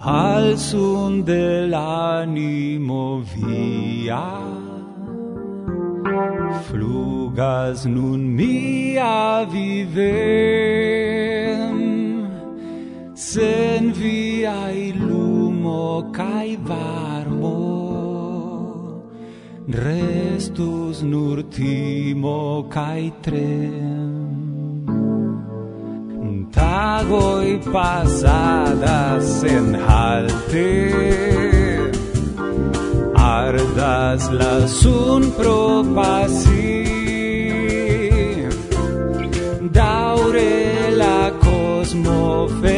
al sun dell'animo via flugas nun mia vivem. Sen via lumo cae varmo restus nur timo cae trem. Tago y pasadas en halte, ardas las un propasi, daure la cosmofe.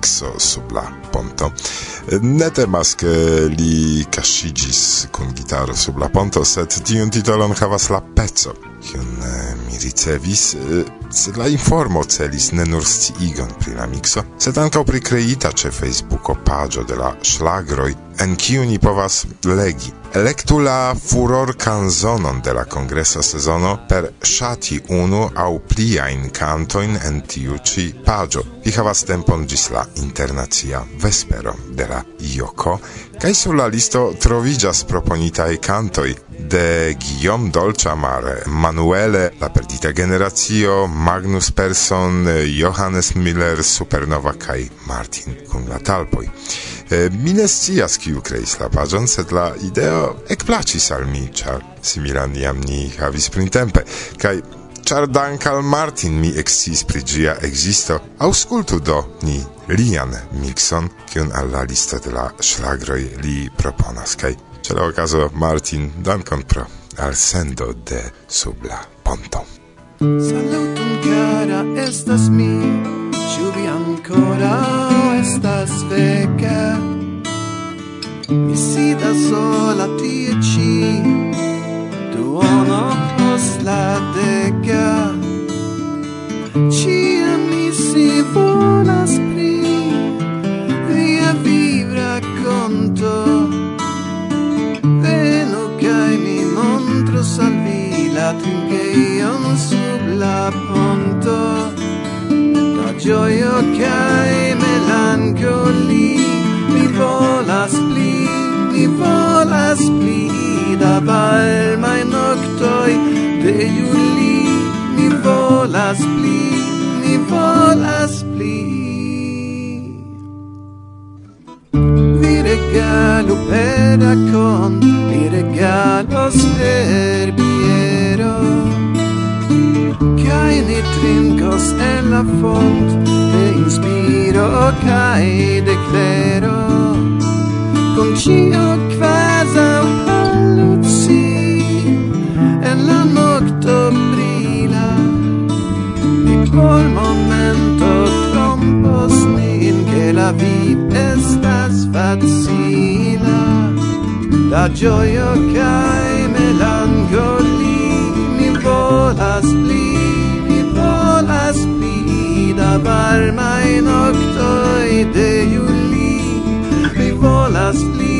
terzo sub la ponto. Ne temas che li cascigis con gitaro sub la ponto, set tiun titolon havas la pezzo, kiun eh, mi ricevis, eh, la informo celis ne nur sciigon pri la mixo, sed ankaŭ pri creita ce Facebooko pagio de la schlagroi, en kiu ni povas legi. Electu la furor canzonon de la congresa sezono per shati unu au pliain cantoin en tiu ci pagio. Vi havas tempon gis la internacia vespero de la Ioko, kai sur la listo trovigas proponitae cantoi, de Guillaume Dolciamare, Manuele, La Perdita Generazio, Magnus Persson, Johannes Miller, Supernova kaj Martin kun la talpoj. Mi ne scias kiu kreis la paĝon, sed la ideo ekplaĉis al mi, ĉar similan jam ni havis printempe kaj ĉar dank al Martin mi exis pri ĝia existo, aŭskultu do ni Lian Mixon, kiun alla listo de la ŝlagroj li proponas, kaj Ce la ocaso Martin dankon pro al sendo de sub la ponto. Saluton cara estas mi, ĉu vi ancora estas veka? Mi sidas sola tie ci Cio quasau pallucci En la nocto brila Ni por momento trompos nin Che la vip estas facila Da gioio cae melancoli Ni volas pli, ni volas pli Da varmai noctoi de Juli Mi volas pli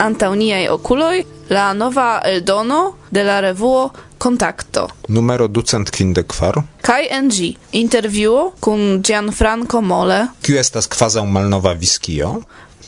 antaŭ niaj la nova eldono de la revuo Contacto. Numero 254. Kai NG. ĝi intervjuo kun Gianfranco Mole. Kiu estas kvazaŭ malnova viskio?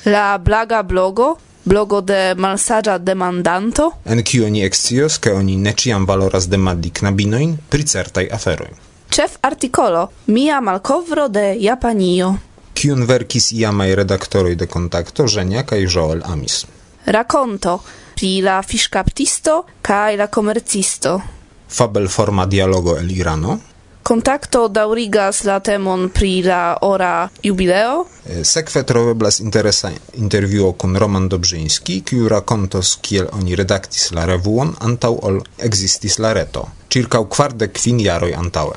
La blaga blogo blogo de malsaĝa demandanto en kiu oni ekscios ke oni ne ĉiam valoras demandi knabinojn pri certaj aferoj. Ĉef artikolo Mia malkovro de Japanio. Kiun verkis iamaj redaktoroj de Kontakto Żenia kaj Joel Amis. Rakonto pri la fiŝkaptisto kaj la komercisto. Fabelforma dialogo el Irano. Kontakto daŭrigas la temon pri la ora jubileo. Sekve troveblas interesa intervjuo kun Roman Dobrzyński, kiu rakontos kiel oni redaktis la revuon antaŭ ol ekzistis la reto, ĉirkaŭ kvardek kvin jaroj antaŭe.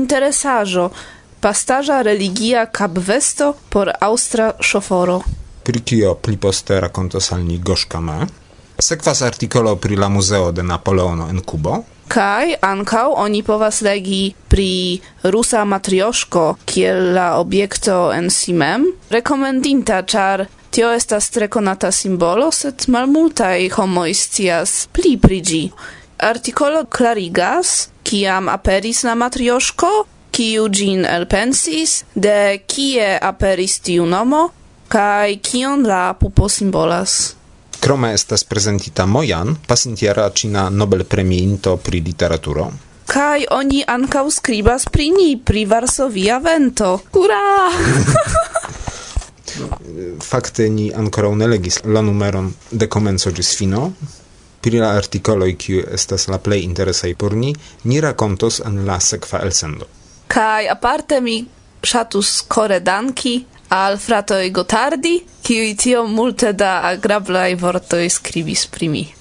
Interesaĵo pastaża religia kapvesto por aŭstra shoforo pri kio pli poste rakontos al ni Goŝka M. Sekvas artikolo pri la muzeo de Napoleono en Kubo. Kaj ankaŭ oni povas legi pri rusa matrioŝko kiel la objekto en si mem, rekomendinta ĉar tio estas tre konata simbolo, sed malmultaj homoj scias pli pri ĝi. Artikolo klarigas, kiam aperis la matrioŝko, kiu ĝin elpensis, de kie aperis tiu nomo, Kai kion la pupo simbolas? Krome estas prezentita Mojan, pasintiera ĉina Nobelpremiinto pri literaturo. Kaj oni ankaŭ skribas pri ni, pri Varsovia vento. Hurra! Fakte ni ankoraŭ ne legis la numeron de komenco ĝis fino, pri la artikoloj kiu estas la plej interesaj por ni, ni rakontos en la sekva elsendo. Kaj aparte mi ŝatus kore danki al i Gotardi, kiui tio multe da vorto vortoi scribis primi.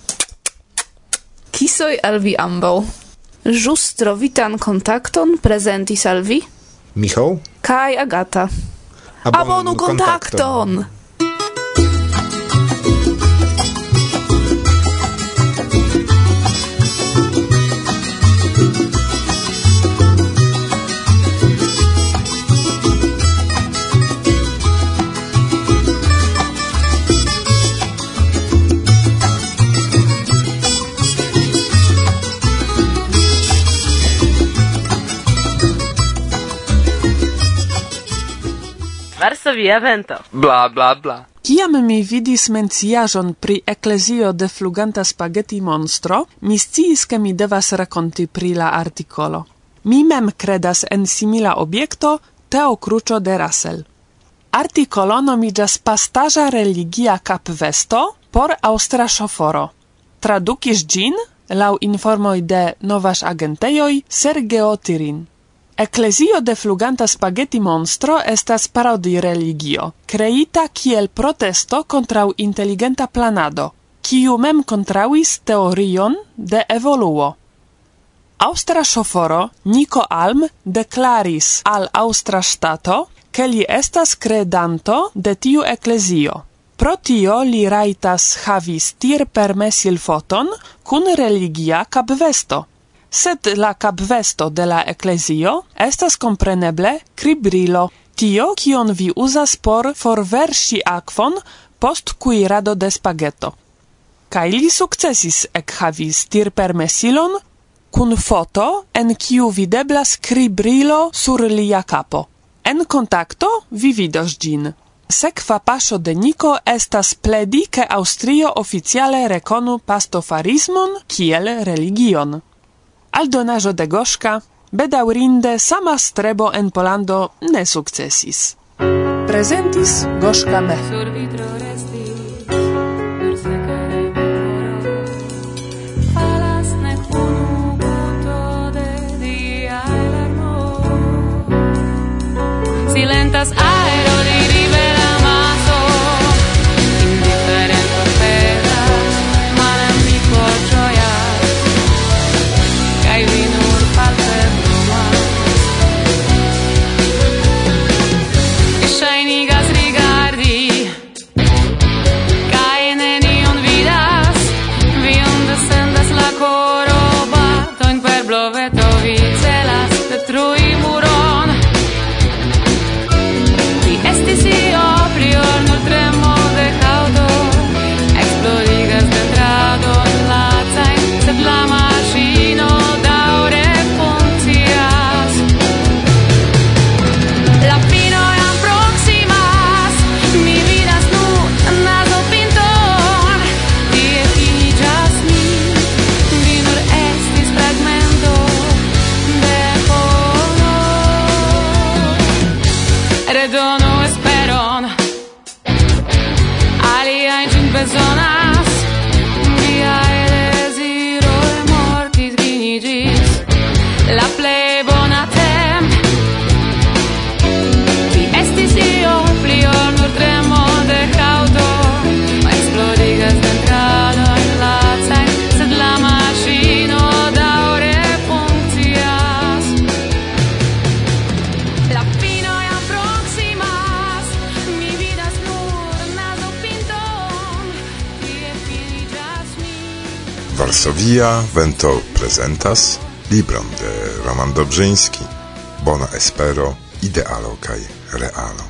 Kisoi al vi ambau. Jus trovitan kontakton prezenti al vi. Michał? Kai Agata. Abonu kontakton! kontakton. via vento. Bla, bla, bla. Ciam mi vidis menciajon pri eklezio de fluganta spaghetti monstro, mi sciis che mi devas raconti pri la articolo. Mi mem credas en simila obiecto Teo Crucio de Russell. Articolo nomigas pastaża religia capvesto por austra shoforo. Tradukis gin, lau informoj de novasz agentejoj Sergeo Tirin. Ecclesio de fluganta spaghetti monstro estas parodi religio, creita kiel protesto kontraŭ intelligenta planado, kiu mem kontraŭis teorion de evoluo. Aŭstra ŝoforo Nico Alm deklaris al aŭstra ŝtato, ke li estas kredanto de tiu eklezio. Pro tio li rajtas havi stir permesil foton kun religia kapvesto sed la capvesto de la ecclesio estas compreneble cribrilo, tio kion vi uzas por forversi aquon post cuirado de spaghetto. Kai li sukcesis ekhavis tirpermesilon kun foto en kiu videblas cribrilo sur lia capo. En contacto vi vidos gin. Sekva paŝo de Niko estas pledi ke Aŭstrio oficiale rekonu pastofarismon kiel religion. Aldonajo de Goszka, bedaurinde sama strebo en Polando ne sukcesis. Prezentis Goszka me. Silentas ae Varsovia Vento presentas libron de Roman Dobrzyński Bona espero, idealo kaj realo.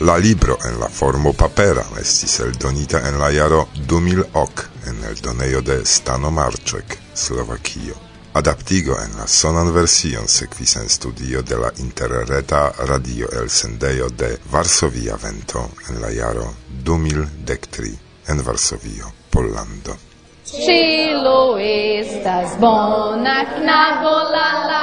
La libro en la formo papera estis eldonita en la jaro 2000 ok en eldonejo de Stano Marczek, Slovakio. Adaptigo en la sonan version sekvis en studio de la interreta radio el sendejo de Varsovia Vento en la jaro 2013 en Varsovio, Pollando. Cielo estas bona knabo la la.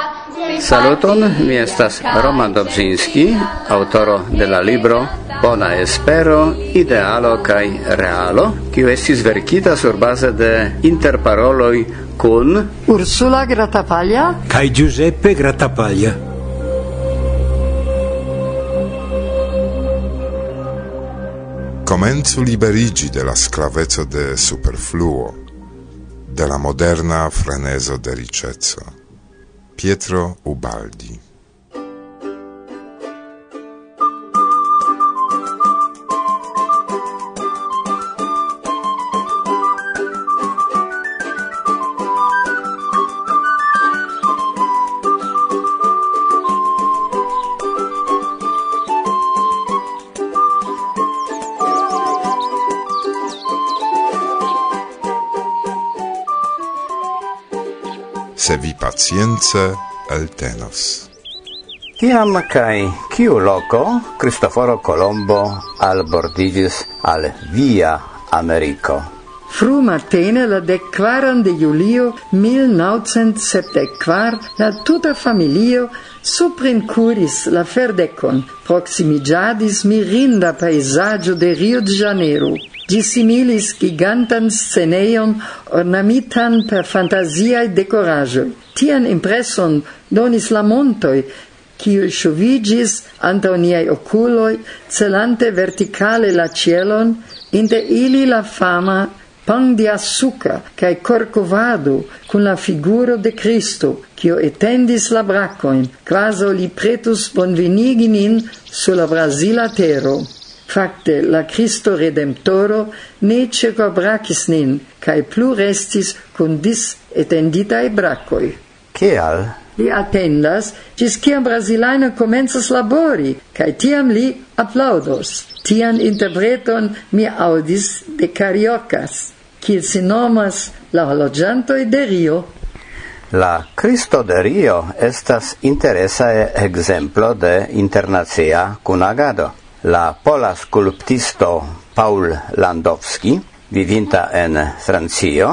Saluton, mi estas Roman Dobzinski, autoro de la libro Bona espero, idealo kaj realo, kiu estis verkita surbaze de interparoloj kun Ursula Gratapaglia? Kaj Giuseppe Gratapaglia. Comenzu liberigi de la sclavezo de superfluo, de la moderna freneso de ricezzo. Pietro Ubaldi scienza altenos. Tiam cae ciu loco Cristoforo Colombo albordigis al via Americo. Fru matene la declaran de julio 1974 la tuta familio suprencuris la ferdecon, proximigiadis mirinda paesaggio de Rio de Janeiro. Dissimilis gigantan sceneion ornamitan per fantasiae decoragioi. Tian impresson donis la montoi, kiu sciuvigis antau niai oculoi, celante verticale la cielon, inter ili la fama pan di assuca cae corcovado cun la figuro de Cristo, quio etendis la bracoin, quaso li pretus bonvenigi nin sur la Brasila tero. Facte, la Cristo Redemptoro ne ceco bracis nin, cae plu restis cun dis etenditae bracoi. Cial? Li attendas, gis ciam Brasilaina comenzas labori, cae tiam li applaudos. Tian interpreton mi audis de Cariocas kiel si nomas la loĝantoj de Rio. La Cristo de Rio estas interesa ekzemplo de internacia kunagado. La pola skulptisto Paul Landowski, vivinta en Francio,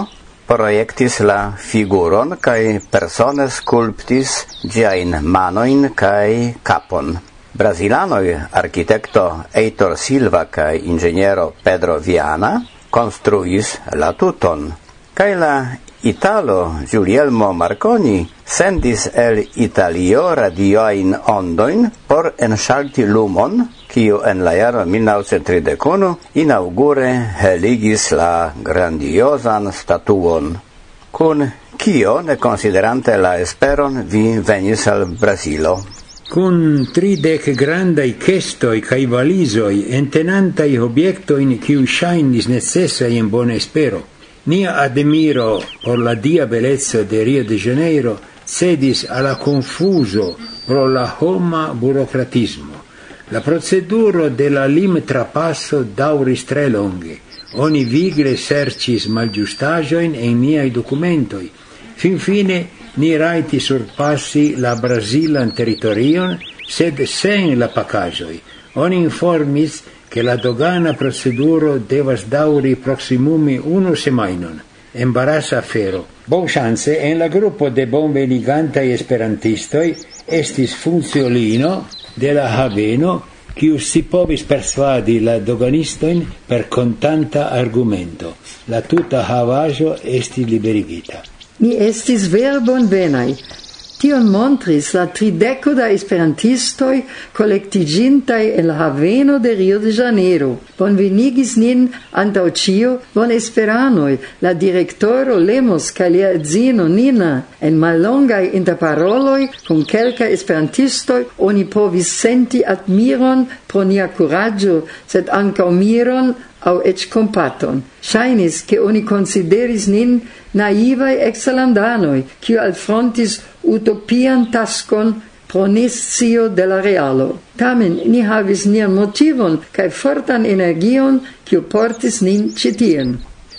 projektis la figuron kaj persone skulptis ĝiajn manojn kaj kapon. Brazilanoj arkitekto Eitor Silva kaj inĝeniero Pedro Viana construis la tuton. Kaj la Italo Giulielmo Marconi sendis el Italio radioain ondoin por ensalti lumon, kiu en la jaro 1931 inaugure heligis la grandiosan statuon. Kun kio, ne considerante la esperon, vi venis al Brasilo? cun tridec grandai cestoi cae valisoi entenantai obiectoin ciu shainis necessai in bona espero. Nia admiro por la dia bellezza de Rio de Janeiro cedis alla confuso pro la homa burocratismo. La proceduro de la lim trapasso dauris tre longe. Oni vigle sercis malgiustagioin en niai documentoi. Fin fine ni raiti surpassi la Brasilan territorion, sed sen la pacajoi. Oni informis che la dogana proceduro devas dauri proximumi unu semainon. Embarasa afero. Bon chance en la gruppo de bon bonvenigantai esperantistoi estis funziolino de la Haveno kiu si povis persuadi la doganistoin per contanta argumento. La tuta havajo esti liberigita. Ni estis vere bonvenai. Tion montris la trideco da esperantistoi kolektiĝintaj en la haveno de Rio de Janeiro. Bonvenigis nin antau cio, bon esperanoi, la direktoro Lemos kaj lia edzino Nina. En malongai interparoloi kun quelca esperantistoi oni povis senti admiron pro nia kuraĝo, sed ankaŭ miron au ec compaton. Shainis che oni consideris nin naivae excelandanoi, cio alfrontis utopian tascon proniscio de la realo. Tamen ni havis nian motivon cae fortan energion cio portis nin citien.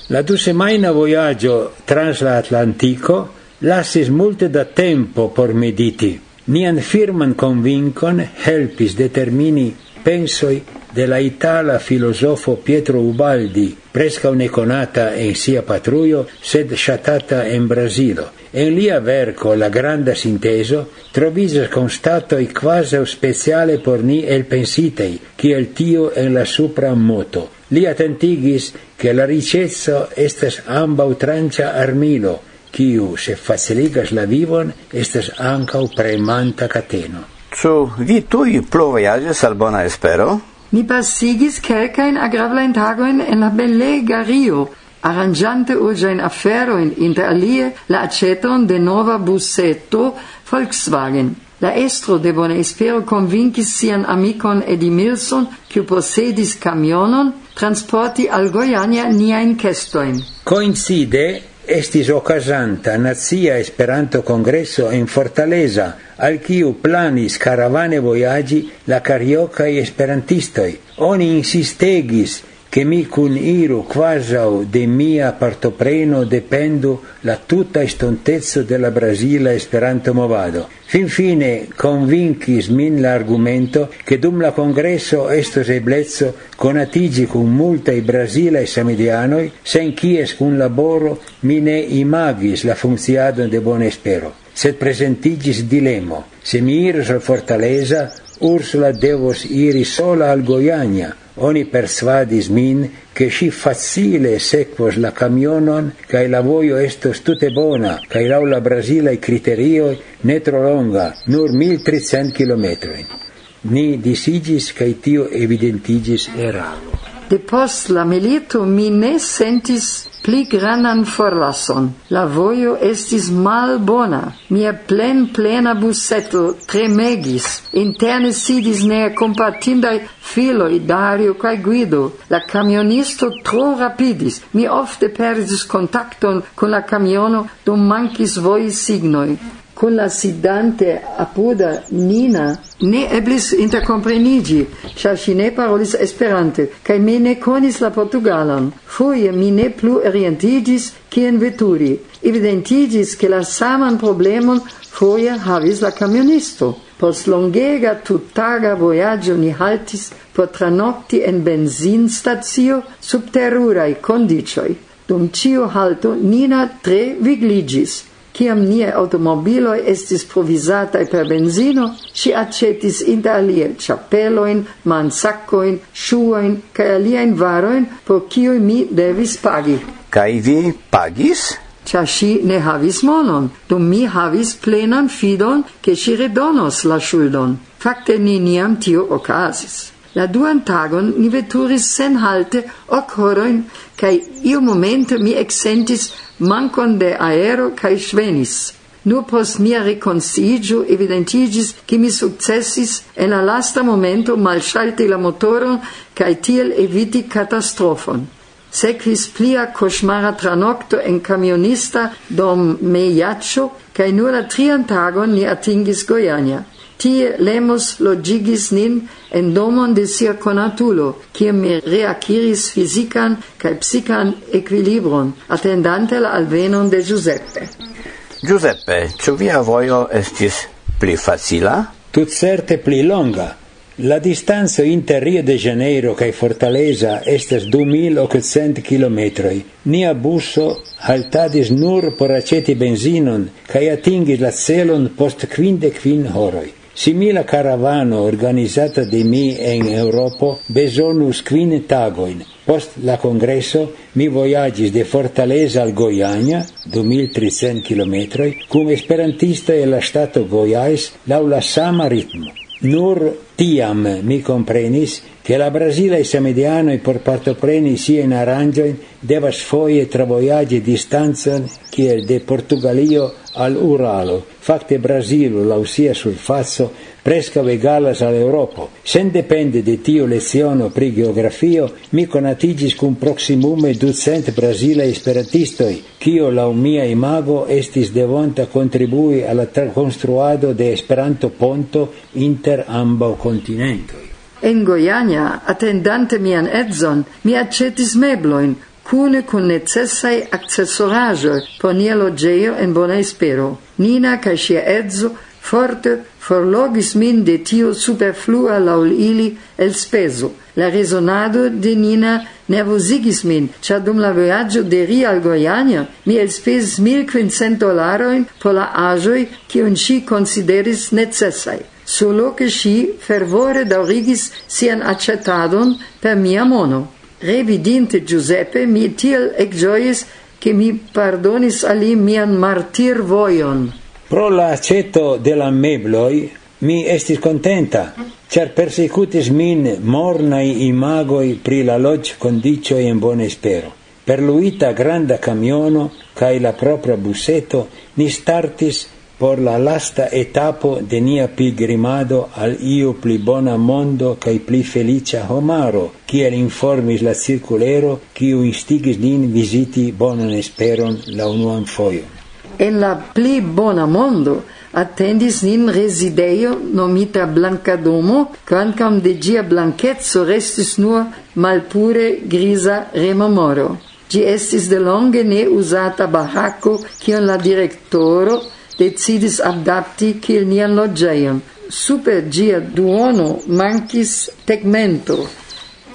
La du semaina voyaggio trans la Atlantico lassis multe da tempo por mediti. Nian firman convincon helpis determini pensoi della itala filosofo Pietro Ubaldi, presca neconata in sia patruio, sed shatata in Brasilo. En lia verco La granda sinteso trovisas constatoi quasi speciale por ni el pensitei, el tio en la supra moto. Li attentigis che la ricezzo estas ambau trancia armilo, quiu, se faciligas la vivon estas ancau premanta cateno. Ĉu vi tui plu vojaĝis al bona espero? Ni pasigis kelkajn agrablain tagoin en la bellega Rio, arrangiante urgiain aferoin, inter alie la aceton de nova bussetto Volkswagen. La estro de Bona Espero convincis sian amicon Edimilson, kiu posedis camionon, transporti al Goiania niain cestoin. Coincide estis ocasanta nazia Esperanto Congresso en Fortaleza, al kiu planis caravane voyagi la cariocae esperantistoi. Oni insistegis che mi cun iru quasau de mia partopreno dependu la tutta istontezzo della Brasila esperanto movado. Fin fine convincis min l'argumento che dum la congresso estos eblezzo conatigi cun multa i Brasila e samidianoi, sen quies cun laboro mine imagis la funziado de bon espero sed presentigis dilemo. Se mi iris al fortaleza, Ursula devos iri sola al Goiania. Oni persvadis min che si facile sequos la camionon cae la voio estos tute bona cae lau la brasilai criterioi ne tro longa, nur 1300 km. Ni disigis cae tio evidentigis eraro. Depost la milito mi ne sentis pli granan forlason. La vojo estis mal bona. Mia plen plena buseto tremegis. Interne sidis nea compatindai filoi Dario cae Guido. La camionisto tro rapidis. Mi ofte perdis contacton con la camiono, dum mancis voi signoi con la sidante apuda Nina ne eblis intercomprenigi, ĉar si ne parolis Esperante, cae me ne konis la portugalan. Foie mi ne plu orientigis cien veturi. Evidentigis ke la saman problemon foie havis la camionisto. Post longega tuttaga vojaĝo ni haltis por tranokti en benzinstacio sub teruraj condicioi. Dum cio halto Nina tre vigligis, Ciam nie automobiloi estis provisatai per benzino, si accetis inter alie chapeloin, mansaccoin, shuoin, cae aliein varoin, por cioi mi devis pagi. Kai vi pagis? Cia si ne havis monon, dum mi havis plenan fidon che si redonos la shuldon. Fakte neniam tio ocasis. La duan tagon ni veturis sen halte ok horoin, cae io momento mi exentis mancon de aero cae svenis. Nur pos mia reconciigio evidentigis che mi successis en la lasta momento malsalti la motoron cae tiel eviti catastrofon. Sequis plia cosmara tranocto en camionista dom meiaccio, cae nur la trian tagon ni atingis Goiania. Tie Lemos logigis nin en domon de sia conatulo, kie mi reaciris fisican cae psican equilibron, attendante la alvenon de Giuseppe. Giuseppe, ĉu via voio estis pli facila? Tut certe pli longa. La distanza inter Rio de Janeiro cae Fortaleza estes 2800 kilometroi. Nia busso haltadis nur por aceti benzinon cae atingis la celon post quinde quin horoi. Simila caravano organizzata de mi en Europo besonus quin tagoin. Post la congresso mi voyagis de Fortaleza al Goiania, 2300 km, cum esperantista e la stato Goiais lau la sama ritmo. Nur tiam mi comprenis che la Brasile e por partopreni sien arrangioin devas foie travoiagi distanzon kiel de Portugalio al Uralo. Fakte Brasilo, la usia sul fazzo presca vegalas al Europo. Sen depende de tio leciono pri geografio, mi conatigis cum proximume ducent Brasila esperantistoi, kio lau mia imago estis devonta contribui alla construado de Esperanto ponto inter ambau continentoi. En Goiania, attendante mian edzon, mi accetis mebloin, cune con necessai accessoragioi por nia logeio en bona espero. Nina ca sia edzo forte forlogis min de tio superflua laul ili el speso. La resonado de Nina nervosigis min, cia dum la vojaĝo de ri al Goiania mi el spes 1500 dolaroin por la agioi cion si consideris necessai. Solo che si fervore daurigis sian accettadon per mia mono. Revidinte Giuseppe, mi tiel ec gioies che mi pardonis ali mian martir voion. Pro la aceto de la mebloi mi estis contenta, char persecutis min mornai imagoi pri la lodge condicioi in buon espero. Per luita granda camiono cae la propria busseto ni startis por la lasta etapo de nia pilgrimado al iu pli bona mondo cae pli felicia homaro, kiel informis la circulero, kiu instigis nin visiti bonan esperon la unuan foion en la pli bona mondo attendis nin resideio nomita Blanca Domo, quancam de gia blanchezzo restis nur malpure grisa rememoro. Gi estis de longe ne usata barraco kion la directoro decidis adapti kiel nian loĝejon. Super gia duono mancis tegmento,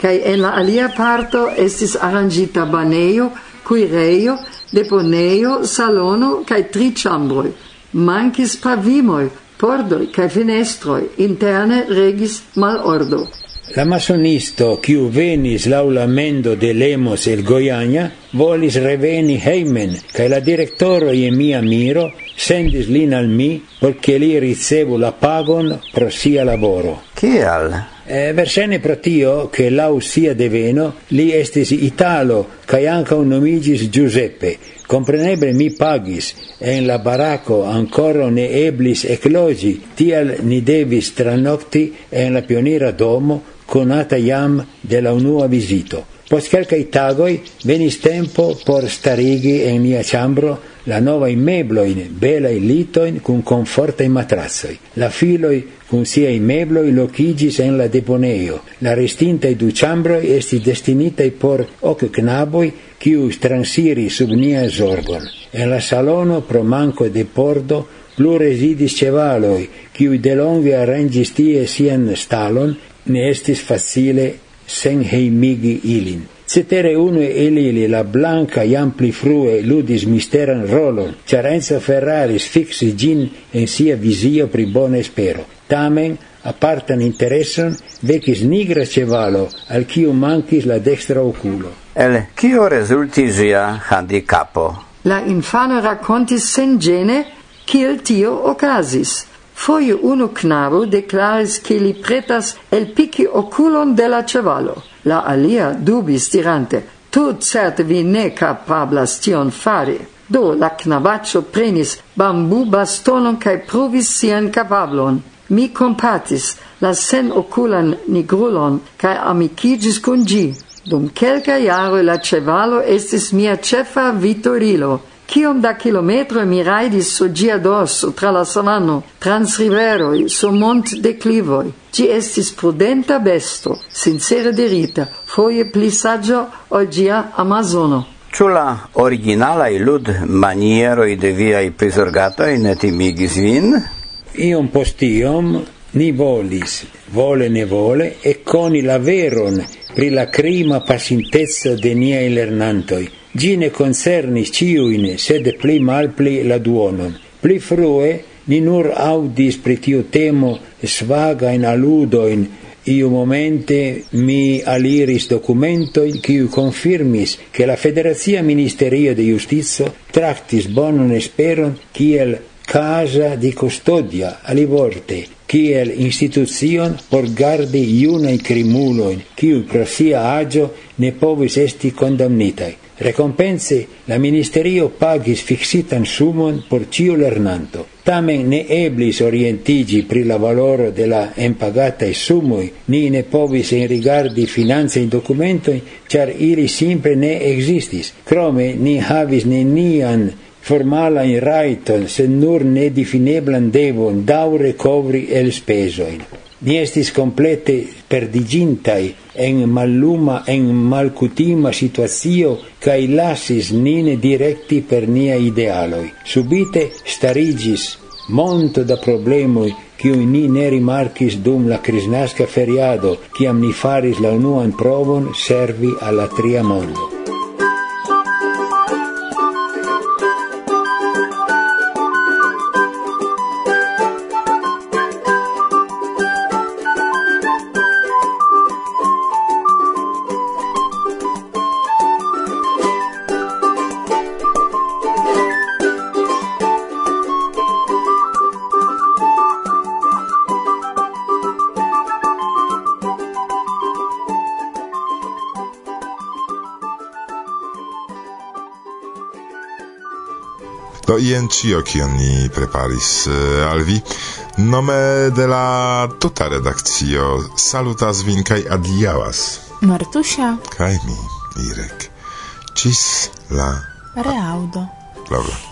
cae en la alia parto estis arrangita baneio cuireio, deponeio, salono cae tri chambroi. Mancis pavimoi, pordoi cae finestroi, interne regis malordo. La masonisto, quiu venis laulamendo de Lemos el Goiania, volis reveni heimen, cae la directoro e mia miro sendis lin al mi, porque li ricevu la pagon pro sia laboro. Cial? Eh, versene pro tio che lau sia deveno li estis Italo cae anca un nomigis Giuseppe. Compreneble mi pagis en la baracco ancora ne eblis eclogi tial ni devis tranocti en la pionira domo conata iam de la unua visito. Post quelcae tagoi venis tempo por starigi en mia ciambro la novae mebloin, belae litoin cun confortae matrazzoi. La filoi cun siei mebloi locigis en la deponeio. La restintae du ciambroi esti destinitae por hoc knaboi ciu transiri sub nia zorgon. En la salono pro manco de pordo plu residis cevaloi, ciu delonge arrangis tie sian stalon, ne estis facile sen heimigi ilin. Cetere uno el ili, la blanca, iam pli frue ludis misteran rolon, char Enzo Ferraris fixi gin en sia visio pri bona espero. Tamen, apartan intereson vecis nigra cevalo, al kiu mancis la destra oculo. El cio rezultis ĝia handicapo? La infano racontis sen gene, kiel tio ocasis. Foje unu knabo declaris che li pretas el elpiki oculon de la cevalo. La alia dubis dirante, tut certe vi ne capablas tion fari. Do la knabaccio prenis bambu bastonon cae provis sian capablon. Mi compatis la sen oculan nigrulon cae amicigis cun gi. Dum quelca iaro la cevalo estis mia cefa vitorilo, Kiom da kilometro mi raidis su gia doso, tra la savano, trans riveroi, su mont declivoi. Gi estis prudenta besto, sincere dirita, foie pli saggio ol gia Amazono. Ĉu la originalaj ludmanieroj de viaj prizorgatoj ne timigis vin? Iom post iom ni volis, vole ne vole, e coni la veron pri la crima pasintezza de niai lernantoi, gine concernis ciuin, sed pli malpli la duonon. Pli frue ni nur audis pri tiu temo svagain aludoin, iu momente mi aliris documentoin cui confirmis che la Federazia Ministerio de Justizio tractis bonon esperon kiel casa di custodia alivorte kiel institucion por gardi iunai crimuloin, kiu pro sia agio ne povis esti condamnitai. Recompense la ministerio pagis fixitan sumon por ciu lernanto. Tamen ne eblis orientigi pri la valoro de la empagatai sumoi, ni ne povis in rigardi finanze in documentoi, char ili simple ne existis. Crome ni havis nenian formala in raiton, se nur ne defineblan devon daure covri el spesoin. Ni estis complete perdigintai en malluma, en malcutima situatio, cae lasis nine directi per nia idealoi. Subite starigis monto da problemoi kiu ni ne rimarcis dum la crisnasca feriado, ciam ni faris la unuan provon servi alla tria mondo. Do ien cio kion ni preparis eh, al vi. Nome de la tuta redakcio salutas vin kaj adiaŭas. Martusia. Kaj mi, Irek. Cis la... Reaudo. Dobra.